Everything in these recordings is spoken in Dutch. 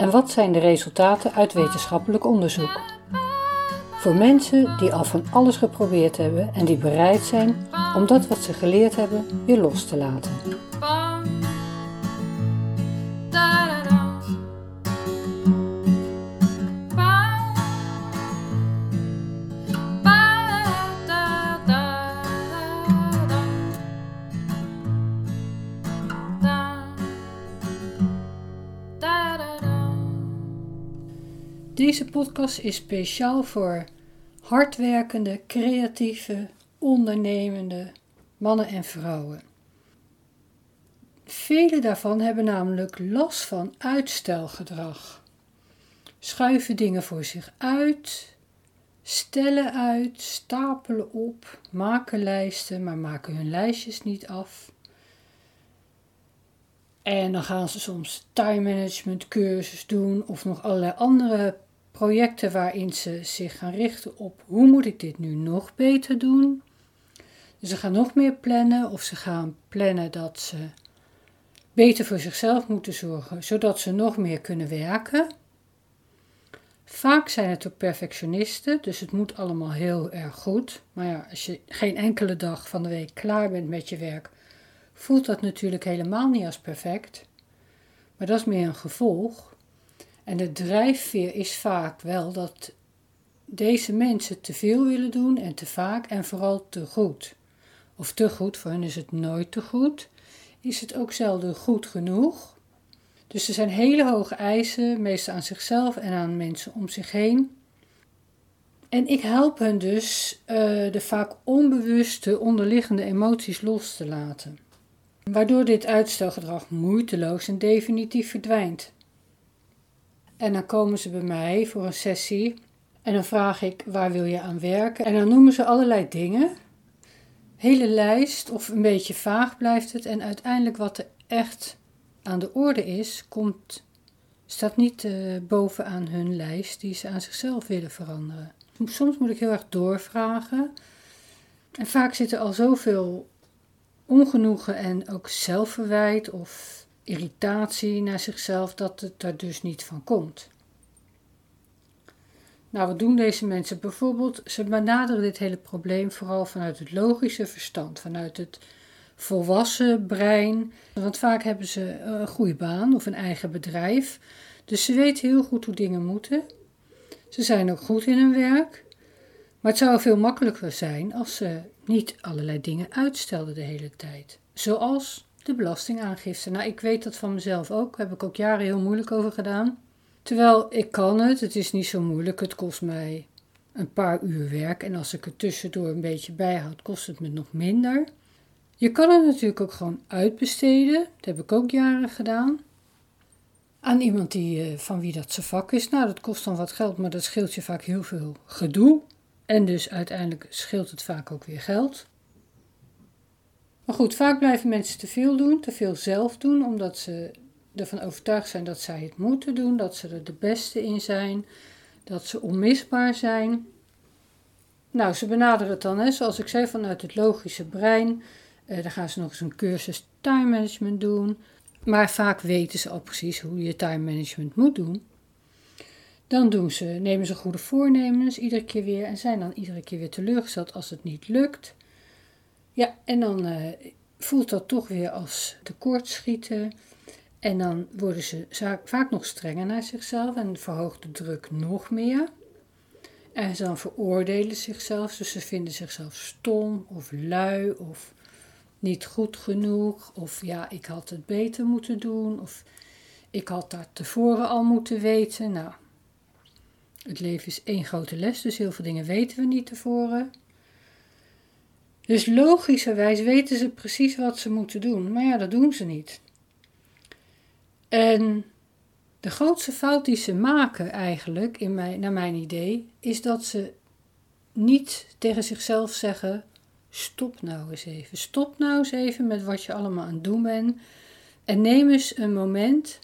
en wat zijn de resultaten uit wetenschappelijk onderzoek? Voor mensen die al van alles geprobeerd hebben en die bereid zijn om dat wat ze geleerd hebben weer los te laten. Deze podcast is speciaal voor hardwerkende, creatieve, ondernemende mannen en vrouwen. Vele daarvan hebben namelijk last van uitstelgedrag. Schuiven dingen voor zich uit, stellen uit, stapelen op, maken lijsten, maar maken hun lijstjes niet af. En dan gaan ze soms time management cursus doen of nog allerlei andere projecten waarin ze zich gaan richten op hoe moet ik dit nu nog beter doen. Dus ze gaan nog meer plannen of ze gaan plannen dat ze beter voor zichzelf moeten zorgen, zodat ze nog meer kunnen werken. Vaak zijn het ook perfectionisten, dus het moet allemaal heel erg goed. Maar ja, als je geen enkele dag van de week klaar bent met je werk, voelt dat natuurlijk helemaal niet als perfect. Maar dat is meer een gevolg. En de drijfveer is vaak wel dat deze mensen te veel willen doen en te vaak en vooral te goed. Of te goed, voor hen is het nooit te goed. Is het ook zelden goed genoeg. Dus er zijn hele hoge eisen, meestal aan zichzelf en aan mensen om zich heen. En ik help hen dus uh, de vaak onbewuste onderliggende emoties los te laten. Waardoor dit uitstelgedrag moeiteloos en definitief verdwijnt. En dan komen ze bij mij voor een sessie. En dan vraag ik waar wil je aan werken? En dan noemen ze allerlei dingen. Hele lijst of een beetje vaag blijft het. En uiteindelijk wat er echt aan de orde is, komt, staat niet uh, bovenaan hun lijst die ze aan zichzelf willen veranderen. Soms moet ik heel erg doorvragen. En vaak zit er al zoveel ongenoegen en ook zelfverwijt of irritatie naar zichzelf dat het er dus niet van komt. Nou, wat doen deze mensen? Bijvoorbeeld, ze benaderen dit hele probleem vooral vanuit het logische verstand, vanuit het volwassen brein. Want vaak hebben ze een goede baan of een eigen bedrijf. Dus ze weten heel goed hoe dingen moeten. Ze zijn ook goed in hun werk. Maar het zou veel makkelijker zijn als ze niet allerlei dingen uitstelden de hele tijd. Zoals de belastingaangifte. Nou, ik weet dat van mezelf ook. Daar heb ik ook jaren heel moeilijk over gedaan. Terwijl ik kan het, het is niet zo moeilijk. Het kost mij een paar uur werk. En als ik er tussendoor een beetje bijhoud, kost het me nog minder. Je kan het natuurlijk ook gewoon uitbesteden. Dat heb ik ook jaren gedaan. Aan iemand die, eh, van wie dat zijn vak is. Nou, dat kost dan wat geld, maar dat scheelt je vaak heel veel gedoe. En dus uiteindelijk scheelt het vaak ook weer geld. Maar goed, vaak blijven mensen te veel doen, te veel zelf doen, omdat ze ervan overtuigd zijn dat zij het moeten doen, dat ze er de beste in zijn, dat ze onmisbaar zijn. Nou, ze benaderen het dan, hè, zoals ik zei, vanuit het logische brein. Eh, dan gaan ze nog eens een cursus time management doen. Maar vaak weten ze al precies hoe je time management moet doen. Dan doen ze, nemen ze goede voornemens iedere keer weer en zijn dan iedere keer weer teleurgesteld als het niet lukt. Ja, en dan uh, voelt dat toch weer als tekortschieten. En dan worden ze vaak nog strenger naar zichzelf en verhoogt de druk nog meer. En ze dan veroordelen zichzelf, dus ze vinden zichzelf stom of lui of niet goed genoeg. Of ja, ik had het beter moeten doen. Of ik had dat tevoren al moeten weten. Nou, het leven is één grote les, dus heel veel dingen weten we niet tevoren. Dus logischerwijs weten ze precies wat ze moeten doen, maar ja, dat doen ze niet. En De grootste fout die ze maken eigenlijk, in mijn, naar mijn idee, is dat ze niet tegen zichzelf zeggen: stop nou eens even. Stop nou eens even met wat je allemaal aan het doen bent. En neem eens een moment,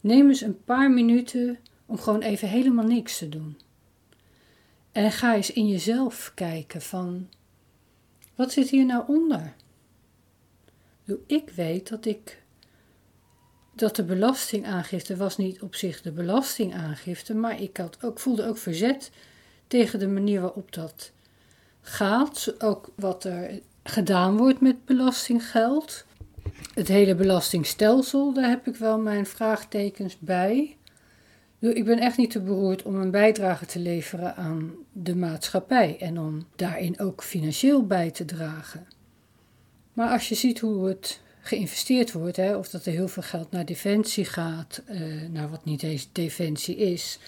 neem eens een paar minuten om gewoon even helemaal niks te doen. En ga eens in jezelf kijken van, wat zit hier nou onder? Ik weet dat ik, dat de belastingaangifte was niet op zich de belastingaangifte, maar ik had ook, voelde ook verzet tegen de manier waarop dat gaat, ook wat er gedaan wordt met belastinggeld. Het hele belastingstelsel, daar heb ik wel mijn vraagtekens bij. Ik ben echt niet te beroerd om een bijdrage te leveren aan de maatschappij en om daarin ook financieel bij te dragen. Maar als je ziet hoe het geïnvesteerd wordt, hè, of dat er heel veel geld naar defensie gaat, eh, naar wat niet eens defensie is,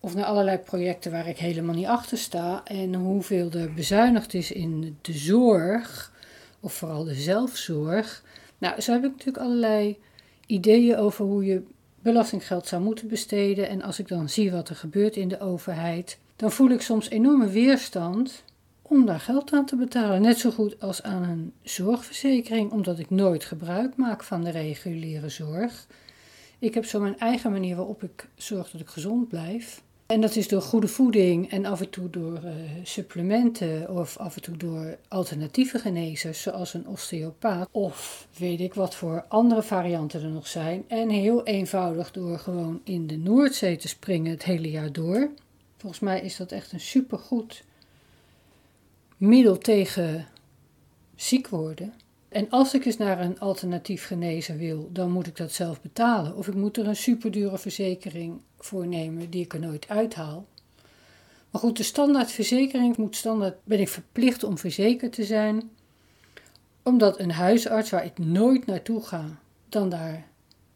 of naar allerlei projecten waar ik helemaal niet achter sta, en hoeveel er bezuinigd is in de zorg, of vooral de zelfzorg. Nou, zo heb ik natuurlijk allerlei ideeën over hoe je belastinggeld zou moeten besteden. En als ik dan zie wat er gebeurt in de overheid, dan voel ik soms enorme weerstand om daar geld aan te betalen. Net zo goed als aan een zorgverzekering, omdat ik nooit gebruik maak van de reguliere zorg. Ik heb zo mijn eigen manier waarop ik zorg dat ik gezond blijf. En dat is door goede voeding en af en toe door uh, supplementen of af en toe door alternatieve genezers, zoals een osteopaat of weet ik wat voor andere varianten er nog zijn. En heel eenvoudig door gewoon in de Noordzee te springen het hele jaar door. Volgens mij is dat echt een supergoed middel tegen ziek worden. En als ik eens naar een alternatief genezer wil, dan moet ik dat zelf betalen. Of ik moet er een superdure verzekering voor nemen die ik er nooit uithaal. Maar goed, de standaardverzekering moet standaard, ben ik verplicht om verzekerd te zijn. Omdat een huisarts waar ik nooit naartoe ga, dan daar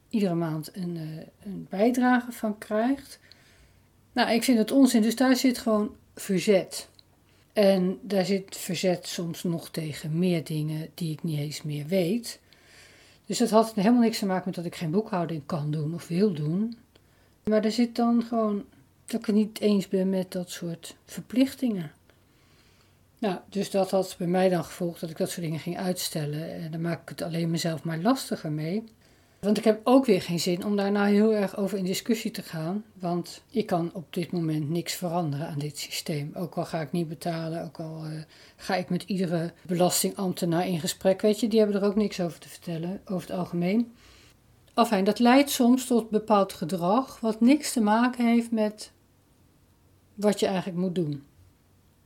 iedere maand een, uh, een bijdrage van krijgt. Nou, ik vind het onzin, dus daar zit gewoon verzet. En daar zit verzet soms nog tegen meer dingen die ik niet eens meer weet. Dus dat had helemaal niks te maken met dat ik geen boekhouding kan doen of wil doen. Maar er zit dan gewoon dat ik het niet eens ben met dat soort verplichtingen. Nou, dus dat had bij mij dan gevolgd dat ik dat soort dingen ging uitstellen. En dan maak ik het alleen mezelf maar lastiger mee. Want ik heb ook weer geen zin om daar nou heel erg over in discussie te gaan. Want ik kan op dit moment niks veranderen aan dit systeem. Ook al ga ik niet betalen, ook al uh, ga ik met iedere belastingambtenaar in gesprek. Weet je, die hebben er ook niks over te vertellen, over het algemeen. Afijn, dat leidt soms tot bepaald gedrag wat niks te maken heeft met wat je eigenlijk moet doen.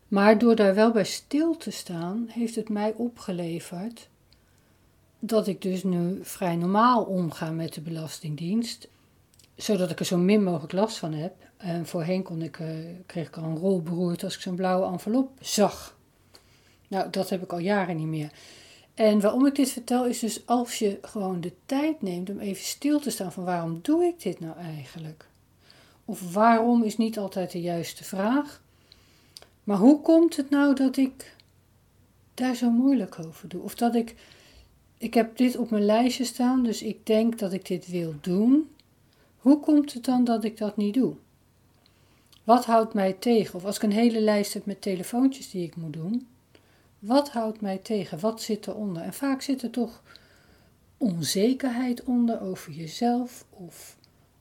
Maar door daar wel bij stil te staan, heeft het mij opgeleverd dat ik dus nu vrij normaal omga met de Belastingdienst, zodat ik er zo min mogelijk last van heb. En voorheen kon ik, uh, kreeg ik al een rol beroerd als ik zo'n blauwe envelop zag. Nou, dat heb ik al jaren niet meer. En waarom ik dit vertel is dus als je gewoon de tijd neemt om even stil te staan van waarom doe ik dit nou eigenlijk? Of waarom is niet altijd de juiste vraag. Maar hoe komt het nou dat ik daar zo moeilijk over doe? Of dat ik ik heb dit op mijn lijstje staan, dus ik denk dat ik dit wil doen. Hoe komt het dan dat ik dat niet doe? Wat houdt mij tegen? Of als ik een hele lijst heb met telefoontjes die ik moet doen, wat houdt mij tegen? Wat zit eronder? En vaak zit er toch onzekerheid onder over jezelf, of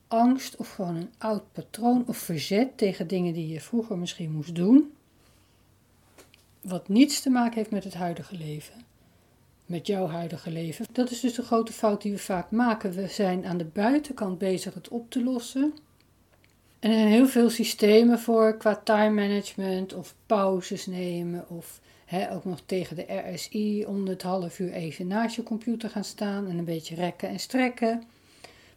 angst, of gewoon een oud patroon, of verzet tegen dingen die je vroeger misschien moest doen, wat niets te maken heeft met het huidige leven met jouw huidige leven. Dat is dus de grote fout die we vaak maken. We zijn aan de buitenkant bezig het op te lossen. En er zijn heel veel systemen voor qua time management of pauzes nemen of ook nog tegen de RSI om het half uur even naast je computer gaan staan en een beetje rekken en strekken.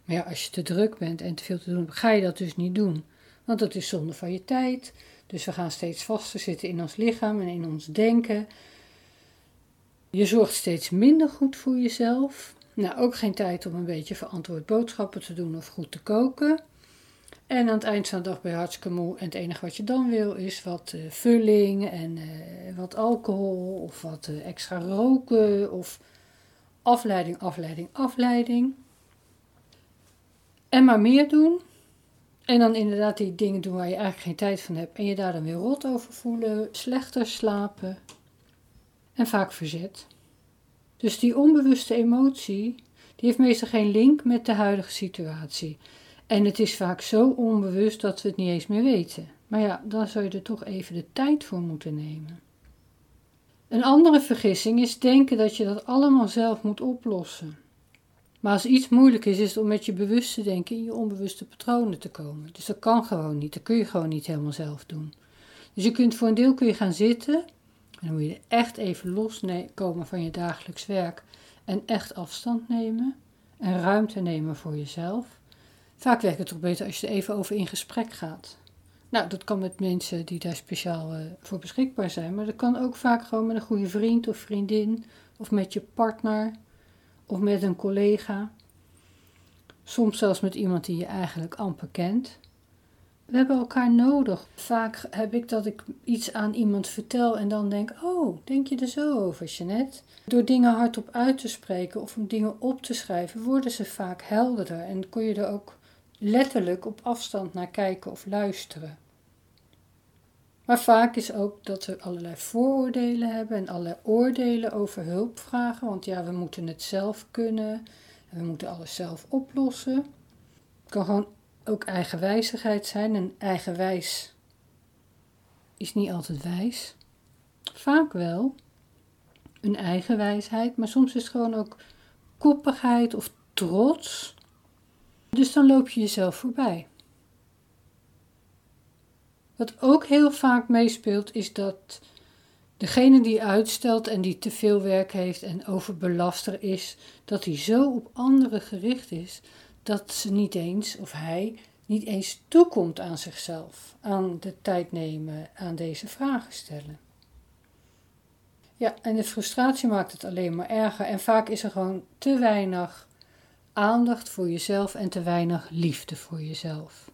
Maar ja, als je te druk bent en te veel te doen ga je dat dus niet doen. Want dat is zonde van je tijd. Dus we gaan steeds vaster zitten in ons lichaam en in ons denken. Je zorgt steeds minder goed voor jezelf. Nou, ook geen tijd om een beetje verantwoord boodschappen te doen of goed te koken. En aan het eind van de dag ben je hartstikke moe. En het enige wat je dan wil is wat uh, vulling en uh, wat alcohol of wat uh, extra roken of afleiding, afleiding, afleiding. En maar meer doen. En dan inderdaad die dingen doen waar je eigenlijk geen tijd van hebt. En je daar dan weer rot over voelen, slechter slapen. En vaak verzet. Dus die onbewuste emotie, die heeft meestal geen link met de huidige situatie. En het is vaak zo onbewust dat we het niet eens meer weten. Maar ja, dan zou je er toch even de tijd voor moeten nemen. Een andere vergissing is denken dat je dat allemaal zelf moet oplossen. Maar als iets moeilijk is, is het om met je bewuste denken in je onbewuste patronen te komen. Dus dat kan gewoon niet. Dat kun je gewoon niet helemaal zelf doen. Dus je kunt voor een deel kun je gaan zitten. En dan moet je echt even loskomen van je dagelijks werk. En echt afstand nemen. En ruimte nemen voor jezelf. Vaak werkt het toch beter als je er even over in gesprek gaat. Nou, dat kan met mensen die daar speciaal uh, voor beschikbaar zijn. Maar dat kan ook vaak gewoon met een goede vriend of vriendin. Of met je partner of met een collega. Soms zelfs met iemand die je eigenlijk amper kent. We hebben elkaar nodig. Vaak heb ik dat ik iets aan iemand vertel en dan denk: Oh, denk je er zo over, Jeanette? Door dingen hardop uit te spreken of om dingen op te schrijven, worden ze vaak helderder en kun je er ook letterlijk op afstand naar kijken of luisteren. Maar vaak is ook dat we allerlei vooroordelen hebben en allerlei oordelen over hulp vragen. Want ja, we moeten het zelf kunnen en we moeten alles zelf oplossen. Het kan gewoon ook eigenwijzigheid zijn. En eigenwijs is niet altijd wijs. Vaak wel een eigenwijsheid, maar soms is het gewoon ook koppigheid of trots. Dus dan loop je jezelf voorbij. Wat ook heel vaak meespeelt is dat degene die uitstelt en die te veel werk heeft en overbelaster is, dat hij zo op anderen gericht is dat ze niet eens, of hij, niet eens toekomt aan zichzelf, aan de tijd nemen, aan deze vragen stellen. Ja, en de frustratie maakt het alleen maar erger en vaak is er gewoon te weinig aandacht voor jezelf en te weinig liefde voor jezelf.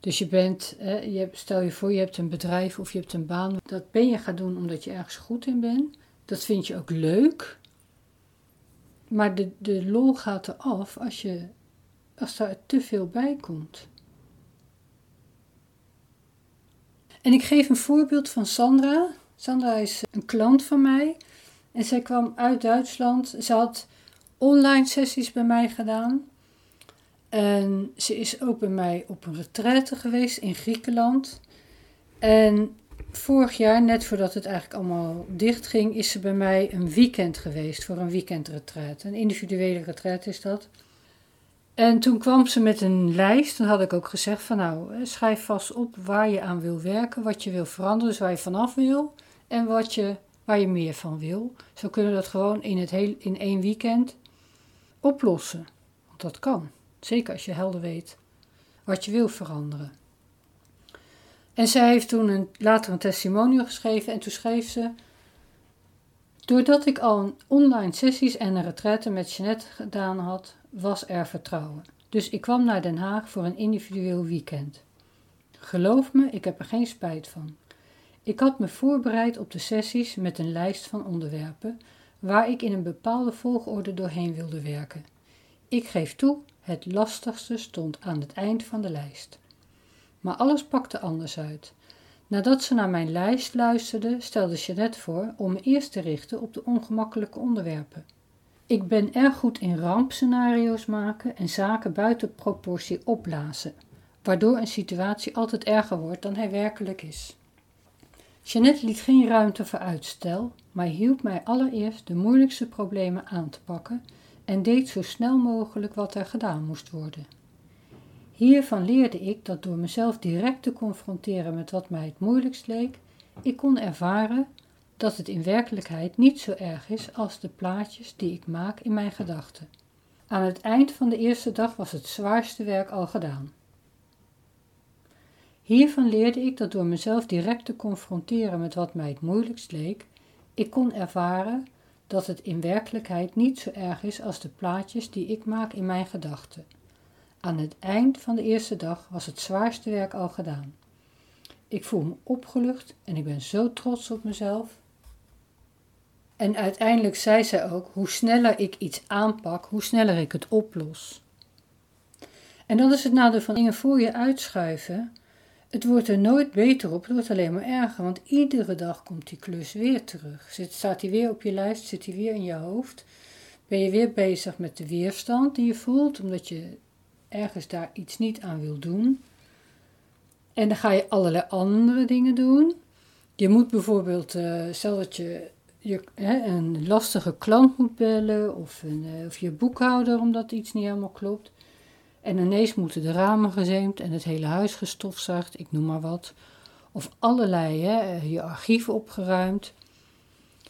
Dus je bent, je, stel je voor, je hebt een bedrijf of je hebt een baan. Dat ben je gaan doen omdat je ergens goed in bent. Dat vind je ook leuk. Maar de, de lol gaat eraf als, je, als daar te veel bij komt. En ik geef een voorbeeld van Sandra. Sandra is een klant van mij. En zij kwam uit Duitsland. Ze had online sessies bij mij gedaan. En ze is ook bij mij op een retraite geweest in Griekenland. En vorig jaar, net voordat het eigenlijk allemaal dicht ging, is ze bij mij een weekend geweest voor een weekendretraite. Een individuele retraite is dat. En toen kwam ze met een lijst. Dan had ik ook gezegd van nou, schrijf vast op waar je aan wil werken, wat je wil veranderen, dus waar je vanaf wil en wat je, waar je meer van wil. Zo kunnen we dat gewoon in, het heel, in één weekend oplossen. Want dat kan. Zeker als je helder weet wat je wil veranderen. En zij heeft toen een, later een testimonial geschreven en toen schreef ze... Doordat ik al online sessies en een retraite met Jeanette gedaan had, was er vertrouwen. Dus ik kwam naar Den Haag voor een individueel weekend. Geloof me, ik heb er geen spijt van. Ik had me voorbereid op de sessies met een lijst van onderwerpen waar ik in een bepaalde volgorde doorheen wilde werken. Ik geef toe, het lastigste stond aan het eind van de lijst. Maar alles pakte anders uit. Nadat ze naar mijn lijst luisterde, stelde Jeanette voor om me eerst te richten op de ongemakkelijke onderwerpen. Ik ben erg goed in rampscenario's maken en zaken buiten proportie opblazen, waardoor een situatie altijd erger wordt dan hij werkelijk is. Jeannette liet geen ruimte voor uitstel, maar hielp mij allereerst de moeilijkste problemen aan te pakken en deed zo snel mogelijk wat er gedaan moest worden. Hiervan leerde ik dat door mezelf direct te confronteren met wat mij het moeilijkst leek, ik kon ervaren dat het in werkelijkheid niet zo erg is als de plaatjes die ik maak in mijn gedachten. Aan het eind van de eerste dag was het zwaarste werk al gedaan. Hiervan leerde ik dat door mezelf direct te confronteren met wat mij het moeilijkst leek, ik kon ervaren dat het in werkelijkheid niet zo erg is als de plaatjes die ik maak in mijn gedachten. Aan het eind van de eerste dag was het zwaarste werk al gedaan. Ik voel me opgelucht en ik ben zo trots op mezelf. En uiteindelijk zei zij ook: hoe sneller ik iets aanpak, hoe sneller ik het oplos. En dat is het nadeel van dingen voor je uitschuiven. Het wordt er nooit beter op, het wordt alleen maar erger, want iedere dag komt die klus weer terug. Zit, staat die weer op je lijst, zit die weer in je hoofd. Ben je weer bezig met de weerstand die je voelt, omdat je ergens daar iets niet aan wil doen. En dan ga je allerlei andere dingen doen. Je moet bijvoorbeeld, uh, stel dat je, hè, een lastige klant moet bellen of, een, uh, of je boekhouder omdat iets niet helemaal klopt. En ineens moeten de ramen gezeemd en het hele huis gestofzuigd, ik noem maar wat. Of allerlei, hè, je archief opgeruimd.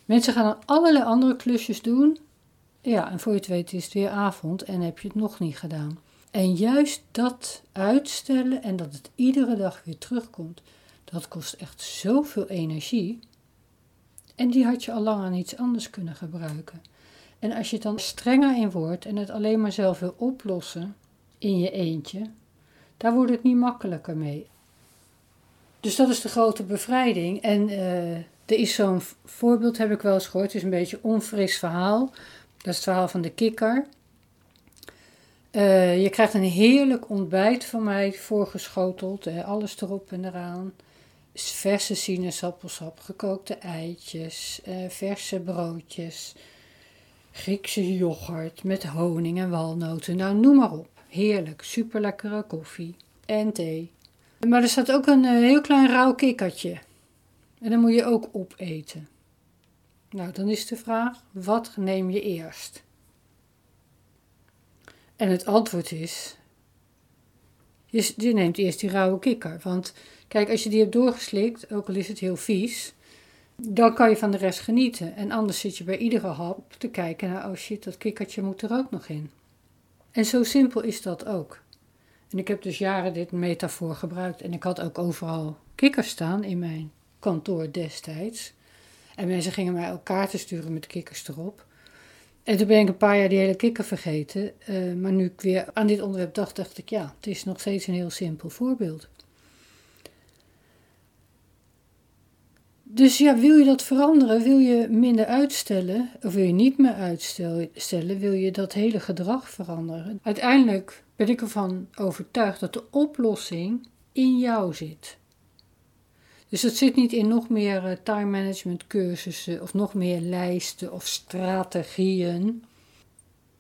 Mensen gaan dan allerlei andere klusjes doen. Ja, en voor je het weet is het weer avond en heb je het nog niet gedaan. En juist dat uitstellen en dat het iedere dag weer terugkomt, dat kost echt zoveel energie. En die had je al lang aan iets anders kunnen gebruiken. En als je dan strenger in wordt en het alleen maar zelf wil oplossen in je eentje, daar wordt het niet makkelijker mee. Dus dat is de grote bevrijding. En uh, er is zo'n voorbeeld, heb ik wel eens gehoord, het is een beetje een onfris verhaal. Dat is het verhaal van de kikker. Uh, je krijgt een heerlijk ontbijt van mij voorgeschoteld, alles erop en eraan. Verse sinaasappelsap, gekookte eitjes, uh, verse broodjes, Griekse yoghurt met honing en walnoten. Nou, noem maar op. Heerlijk, super lekkere koffie en thee. Maar er staat ook een uh, heel klein rauw kikkertje. En dan moet je ook opeten. Nou, dan is de vraag: wat neem je eerst? En het antwoord is: je, je neemt eerst die rauwe kikker. Want kijk, als je die hebt doorgeslikt, ook al is het heel vies, dan kan je van de rest genieten. En anders zit je bij iedere hap te kijken naar: oh shit, dat kikkertje moet er ook nog in. En zo simpel is dat ook. En ik heb dus jaren dit metafoor gebruikt. En ik had ook overal kikkers staan in mijn kantoor destijds. En mensen gingen mij ook kaarten sturen met kikkers erop. En toen ben ik een paar jaar die hele kikker vergeten. Uh, maar nu ik weer aan dit onderwerp dacht, dacht ik ja, het is nog steeds een heel simpel voorbeeld. Dus ja, wil je dat veranderen? Wil je minder uitstellen? Of wil je niet meer uitstellen? Wil je dat hele gedrag veranderen? Uiteindelijk ben ik ervan overtuigd dat de oplossing in jou zit. Dus het zit niet in nog meer eh, time management cursussen of nog meer lijsten of strategieën.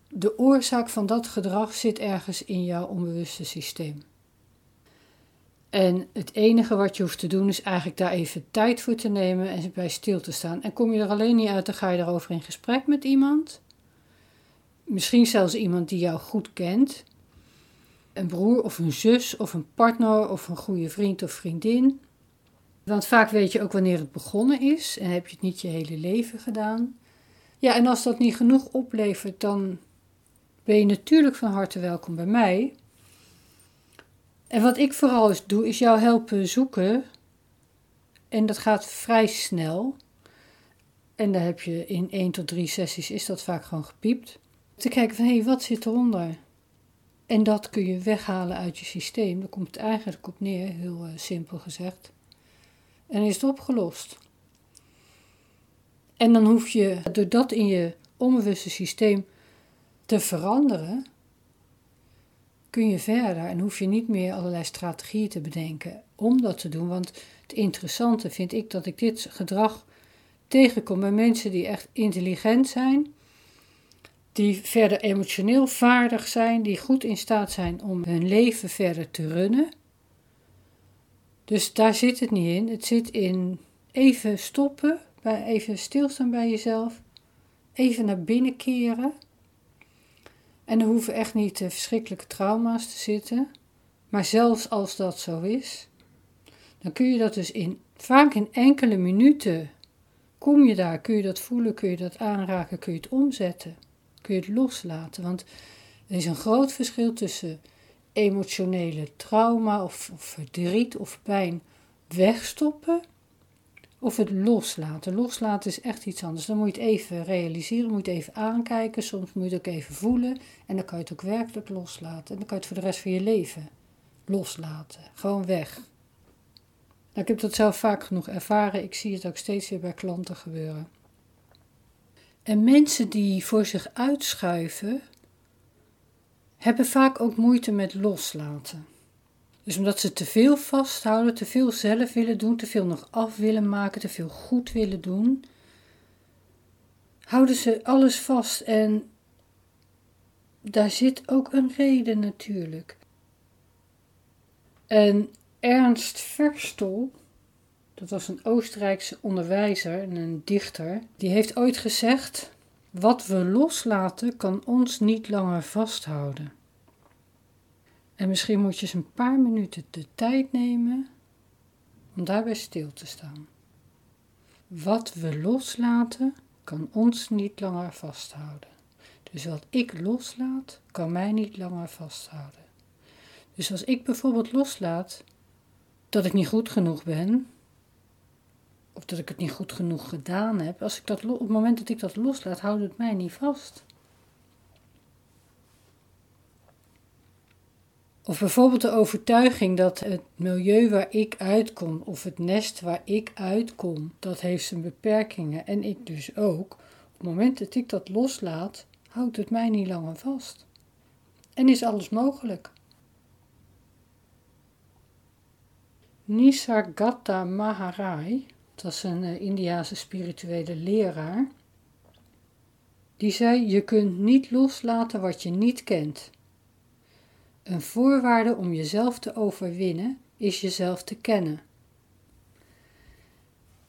De oorzaak van dat gedrag zit ergens in jouw onbewuste systeem. En het enige wat je hoeft te doen is eigenlijk daar even tijd voor te nemen en bij stil te staan. En kom je er alleen niet uit, dan ga je erover in gesprek met iemand. Misschien zelfs iemand die jou goed kent. Een broer of een zus of een partner of een goede vriend of vriendin. Want vaak weet je ook wanneer het begonnen is en heb je het niet je hele leven gedaan. Ja, en als dat niet genoeg oplevert, dan ben je natuurlijk van harte welkom bij mij. En wat ik vooral eens doe, is jou helpen zoeken. En dat gaat vrij snel. En daar heb je in 1 tot 3 sessies is dat vaak gewoon gepiept. Te kijken van hé, hey, wat zit eronder? En dat kun je weghalen uit je systeem. Daar komt het eigenlijk op neer, heel uh, simpel gezegd. En is het opgelost. En dan hoef je, door dat in je onbewuste systeem te veranderen, kun je verder en hoef je niet meer allerlei strategieën te bedenken om dat te doen. Want het interessante vind ik dat ik dit gedrag tegenkom bij mensen die echt intelligent zijn, die verder emotioneel vaardig zijn, die goed in staat zijn om hun leven verder te runnen. Dus daar zit het niet in. Het zit in even stoppen, even stilstaan bij jezelf, even naar binnen keren en er hoeven echt niet verschrikkelijke trauma's te zitten. Maar zelfs als dat zo is, dan kun je dat dus in, vaak in enkele minuten, kom je daar, kun je dat voelen, kun je dat aanraken, kun je het omzetten, kun je het loslaten. Want er is een groot verschil tussen emotionele trauma of, of verdriet of pijn wegstoppen of het loslaten. Loslaten is echt iets anders. Dan moet je het even realiseren, moet je het even aankijken. Soms moet je het ook even voelen. En dan kan je het ook werkelijk loslaten. En dan kan je het voor de rest van je leven loslaten. Gewoon weg. Nou, ik heb dat zelf vaak genoeg ervaren. Ik zie het ook steeds weer bij klanten gebeuren. En mensen die voor zich uitschuiven, hebben vaak ook moeite met loslaten. Dus omdat ze te veel vasthouden, te veel zelf willen doen, te veel nog af willen maken, te veel goed willen doen, houden ze alles vast. En daar zit ook een reden natuurlijk. En Ernst Verstol, dat was een Oostenrijkse onderwijzer en een dichter, die heeft ooit gezegd: Wat we loslaten kan ons niet langer vasthouden. En misschien moet je eens een paar minuten de tijd nemen om daarbij stil te staan. Wat we loslaten kan ons niet langer vasthouden. Dus wat ik loslaat, kan mij niet langer vasthouden. Dus als ik bijvoorbeeld loslaat dat ik niet goed genoeg ben, of dat ik het niet goed genoeg gedaan heb, als ik dat, op het moment dat ik dat loslaat, houdt het mij niet vast. Of bijvoorbeeld de overtuiging dat het milieu waar ik uitkom, of het nest waar ik uitkom, dat heeft zijn beperkingen en ik dus ook. Op het moment dat ik dat loslaat, houdt het mij niet langer vast. En is alles mogelijk. Nisargata Maharaj, dat was een uh, Indiase spirituele leraar, die zei: Je kunt niet loslaten wat je niet kent. Een voorwaarde om jezelf te overwinnen is jezelf te kennen.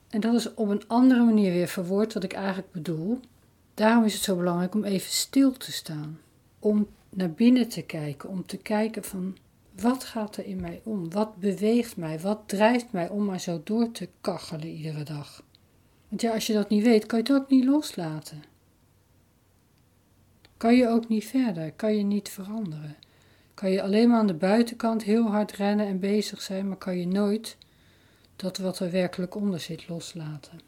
En dat is op een andere manier weer verwoord wat ik eigenlijk bedoel. Daarom is het zo belangrijk om even stil te staan, om naar binnen te kijken, om te kijken van wat gaat er in mij om? Wat beweegt mij? Wat drijft mij om maar zo door te kachelen iedere dag? Want ja, als je dat niet weet, kan je het ook niet loslaten. Kan je ook niet verder, kan je niet veranderen. Kan je alleen maar aan de buitenkant heel hard rennen en bezig zijn, maar kan je nooit dat wat er werkelijk onder zit loslaten.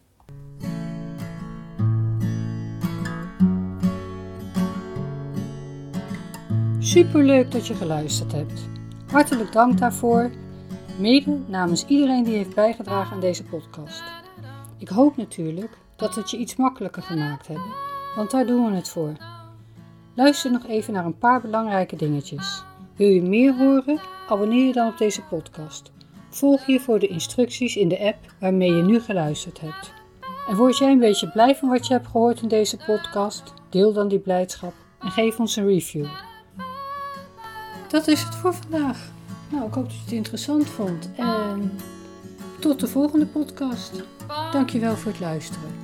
Superleuk dat je geluisterd hebt. Hartelijk dank daarvoor, mede namens iedereen die heeft bijgedragen aan deze podcast. Ik hoop natuurlijk dat het je iets makkelijker gemaakt hebben, want daar doen we het voor. Luister nog even naar een paar belangrijke dingetjes. Wil je meer horen? Abonneer je dan op deze podcast. Volg hiervoor de instructies in de app waarmee je nu geluisterd hebt. En word jij een beetje blij van wat je hebt gehoord in deze podcast? Deel dan die blijdschap en geef ons een review. Dat is het voor vandaag. Nou, ik hoop dat je het interessant vond. En tot de volgende podcast. Dankjewel voor het luisteren.